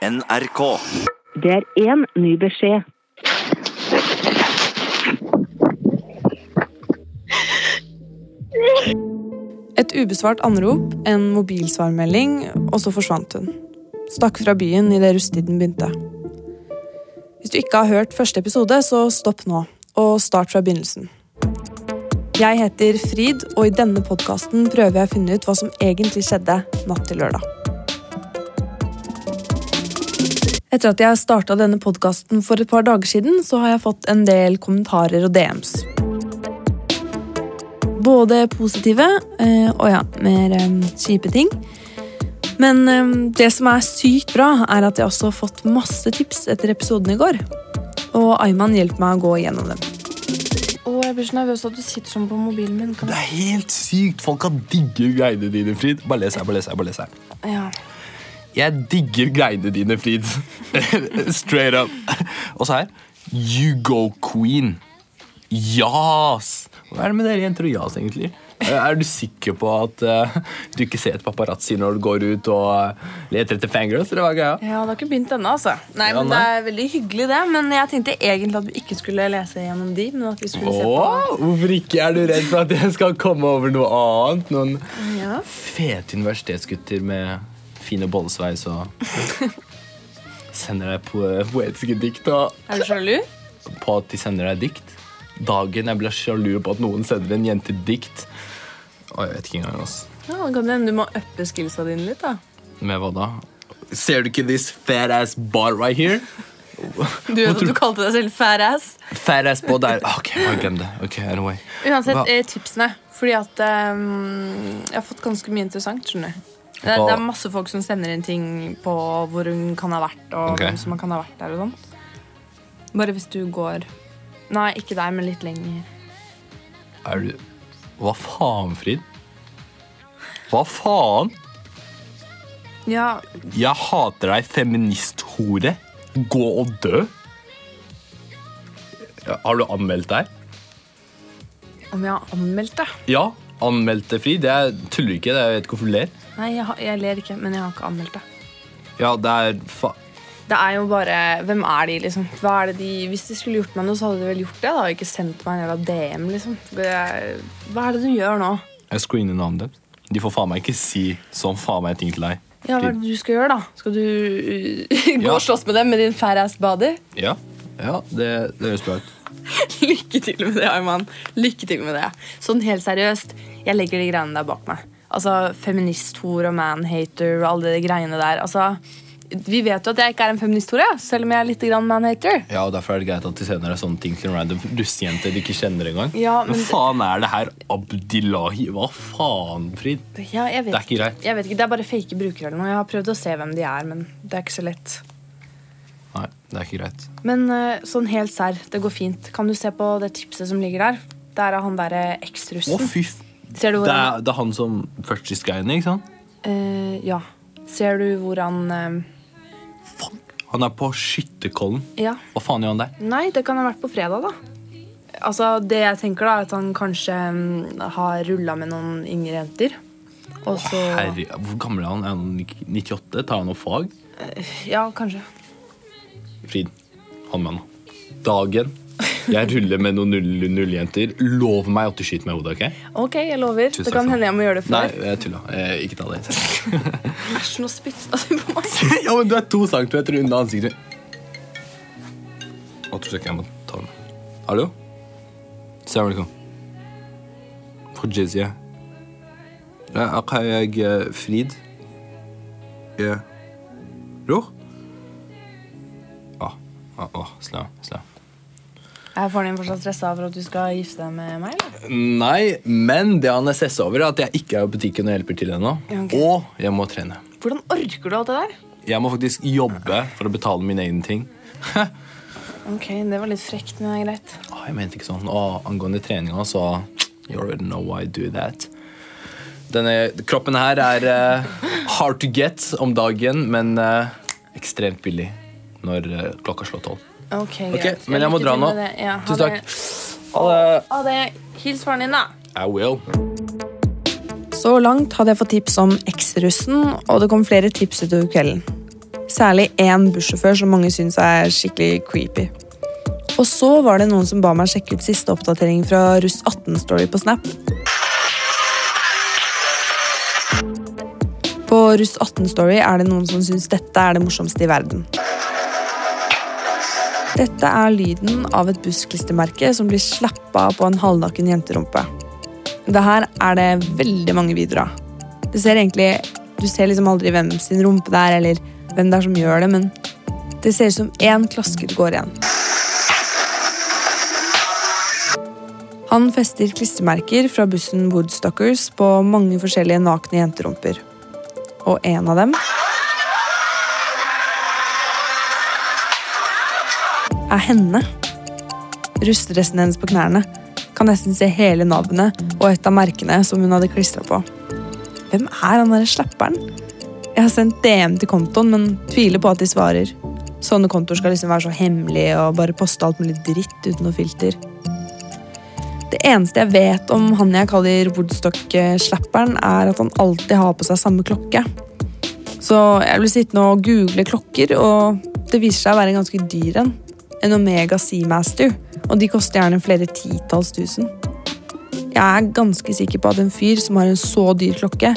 NRK. Det er én ny beskjed. Et ubesvart anrop, en mobilsvarmelding, og så forsvant hun. Stakk fra byen idet rusttiden begynte. Hvis du ikke har hørt første episode, så stopp nå, og start fra begynnelsen. Jeg heter Frid, og i denne podkasten prøver jeg å finne ut hva som egentlig skjedde natt til lørdag. Etter at jeg starta denne podkasten for et par dager siden, så har jeg fått en del kommentarer og DMs. Både positive eh, og ja, mer eh, kjipe ting. Men eh, det som er sykt bra, er at jeg også har fått masse tips etter episoden i går. Og Ayman hjelper meg å gå igjennom dem. Oh, jeg blir så nervøs at du sitter sånn på mobilen min. Kan Det er helt sykt! Folk kan digge greiene dine, Frid. Bare les her, bare les her. bare les her. Ja. Jeg digger greiene dine, Frid. Straight up. Og så her. You go queen. Jas! Hva er det med dere jenter og jas, egentlig? Er du sikker på at uh, du ikke ser et paparazzi når du går ut og eh, leter etter fangirls? Eller hva greia? Ja, det har ikke begynt ennå, altså. Nei, Ja, men nei. Det er veldig hyggelig, det. Men jeg tenkte egentlig at vi ikke skulle lese gjennom de, men at vi skulle se på... hvorfor ikke? Er du redd for at jeg skal komme over noe annet? Noen ja. fete universitetsgutter med fine bollesveis og sender deg po poetiske dikt og Er du sjalu? på at de sender deg dikt. Dagen jeg blir sjalu på at noen sender en jente dikt. Og jeg vet ikke engang, Altså. Ja, det hende du må uppe skillsa dine litt, da. Med hva da? Ser du ikke this fat ass bar right here? Du vet at du kalte deg selv fat ass. Fat ass bar der. Ok, jeg glem det. Ok, anyway. Uansett, eh, tipsene. Fordi at um, jeg har fått ganske mye interessant. skjønner du. Det, det er masse folk som sender inn ting på hvor hun kan ha vært. Og okay. hvem som kan ha vært der og sånn. Bare hvis du går Nei, ikke der, men litt lenger. Er du Hva faen, Frid? Hva faen? Ja, Jeg hater deg, feministhore. Gå og dø. Har du anmeldt deg? om jeg har anmeldt det? Ja. Anmeldte Frid. Jeg tuller ikke. Jeg vet ikke hvorfor du ler. Nei, jeg, har, jeg ler ikke, men jeg har ikke anmeldt det. Ja, det er fa... Det er jo bare Hvem er de, liksom? Hva er det de, hvis de skulle gjort meg noe, så hadde de vel gjort det. da Ikke sendt meg en jævla DM, liksom. Det Hva er det du gjør nå? Jeg screener navnet deres. De får faen meg ikke si sånn faen meg ting til deg. Ja, Hva er det du skal gjøre, da? Skal du uh, gå Ja. og slåss med dem med din fat ass body? Ja, ja det, det høres bra ut. Lykke til med det, Ayman. Lykke til med det. Sånn helt seriøst, jeg legger de greiene der bak meg. Altså, Feministhor og manhater og alle de greiene der. Altså, Vi vet jo at jeg ikke er en feministhore, selv om jeg er litt manhater. Ja, og Derfor er det greit at de sender deg sånne ting til en random russejente de ikke kjenner engang. Ja, men Hva faen er det her? Abdillahi? Hva faen, Frid? Ja, Det er ikke greit. Jeg vet ikke, Det er bare fake brukere eller noe. Jeg har prøvd å se hvem de er, men det er ikke så lett. Nei, det er ikke greit. Men eh, sånn helt serr, det går fint. Kan du se på det tipset som ligger der? Der er han derre Å, eks-russen. fy f... Ser du hvor Det han er, det er han som førstisgreiene, ikke sant? Uh, Ja. Ser du hvor han uh... Faen! Han er på Skytterkollen. Ja. Hva faen gjør han der? Nei, det kan ha vært på fredag, da. Altså, Det jeg tenker, da, er at han kanskje um, har rulla med noen yngre jenter. Og så Herre, hvor gammel er han? Er han 98? Tar han noe fag? Ja, kanskje. Frid, han med nå. Dagen jeg ruller med noen null-jenter lov meg at du skyter meg i hodet. ok? Ok, jeg lover. Tusen det kan hende jeg må gjøre det Nei, jeg tulla. Eh, Ikke ta det. Æsj, nå spytta du på meg. ja, men Du er to centimeter unna ansiktet. Å, to sekunder, jeg må ta den. Hallo? Salam alaikum. For jizya. Eh, Frid. Ja. Roh? Å, å, å, slam, slam. Er faren din fortsatt stressa for at du skal gifte deg med meg? eller? Nei, men det han er stressa over, er at jeg ikke er i butikken og hjelper til ennå. Okay. Og jeg må trene. Hvordan orker du alt det der? Jeg må faktisk jobbe for å betale mine egne ting. Ok, Det var litt frekt, men det er greit. Åh, jeg mente ikke sånn. Åh, angående treninga, så You already know why I do that. Denne kroppen her er uh, hard to get om dagen, men uh, ekstremt billig når eh, klokka slår tolv. Ok, Ok, greit. men jeg må dra nå. Ja, Tusen takk. Ha det. Ha det. Hils faren din, da. I will. Så langt hadde jeg fått tips om eksrussen, og det kom flere tips utover kvelden. Særlig én bussjåfør som mange syns er skikkelig creepy. Og så var det noen som ba meg sjekke ut siste oppdatering fra Russ 18-story på Snap. På Russ 18-story er det noen som syns dette er det morsomste i verden. Dette er lyden av et bussklistremerke som blir slappa på en halvnaken jenterumpe. Det her er det veldig mange videoer av. Du ser egentlig Du ser liksom aldri hvem sin rumpe det er, eller hvem det er som gjør det, men det ser ut som én klaske det går igjen. Han fester klistremerker fra bussen Woodstockers på mange forskjellige nakne jenterumper. Og en av dem er henne. Rustedressen hennes på knærne. Kan nesten se hele navnet og et av merkene som hun hadde klistra på. Hvem er han derre slapperen? Jeg har sendt DM til kontoen, men tviler på at de svarer. Sånne kontoer skal liksom være så hemmelige og bare poste alt mulig dritt uten noe filter. Det eneste jeg vet om han jeg kaller Woodstock-slapperen, er at han alltid har på seg samme klokke. Så jeg blir sittende og google klokker, og det viser seg å være en ganske dyr en. En Omega Seamaster, og de koster gjerne flere titalls tusen. Jeg er ganske sikker på at en fyr som har en så dyr klokke,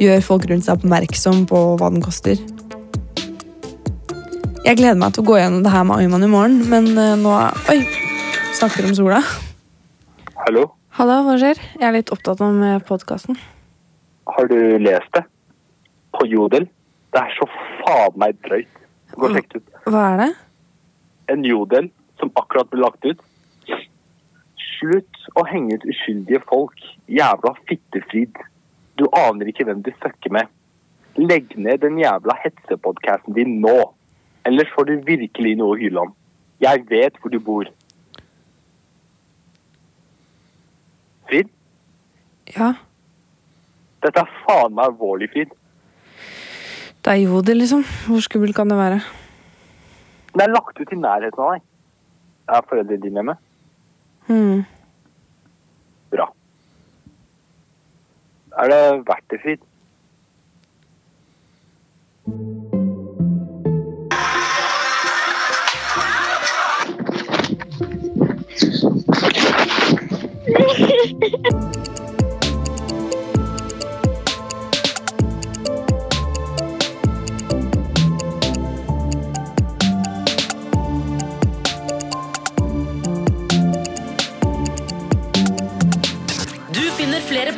gjør folk rundt seg oppmerksom på hva den koster. Jeg gleder meg til å gå gjennom det her med Ayman i morgen, men eh, nå Oi! Snakker om sola. Hallo, Hallo, hva skjer? Jeg er litt opptatt av podkasten. har du lest det? På Jodel? Det er så faen meg drøyt. Gå og sjekk det ut. Hva er det? En Jodel som akkurat ble lagt ut. Slutt å henge ut uskyldige folk. Jævla fittefrid. Du aner ikke hvem du fucker med. Legg ned den jævla hetsepodcasten din nå. Ellers får du virkelig noe å hyle om. Jeg vet hvor du bor. Frid, Ja, dette er faen meg alvorlig, Frid. det er jodel, liksom. Hvor skummelt kan det være? Den er lagt ut i nærheten av deg. Er foreldrene dine hjemme? Hmm. Bra. Er det verdt det, Frid? Du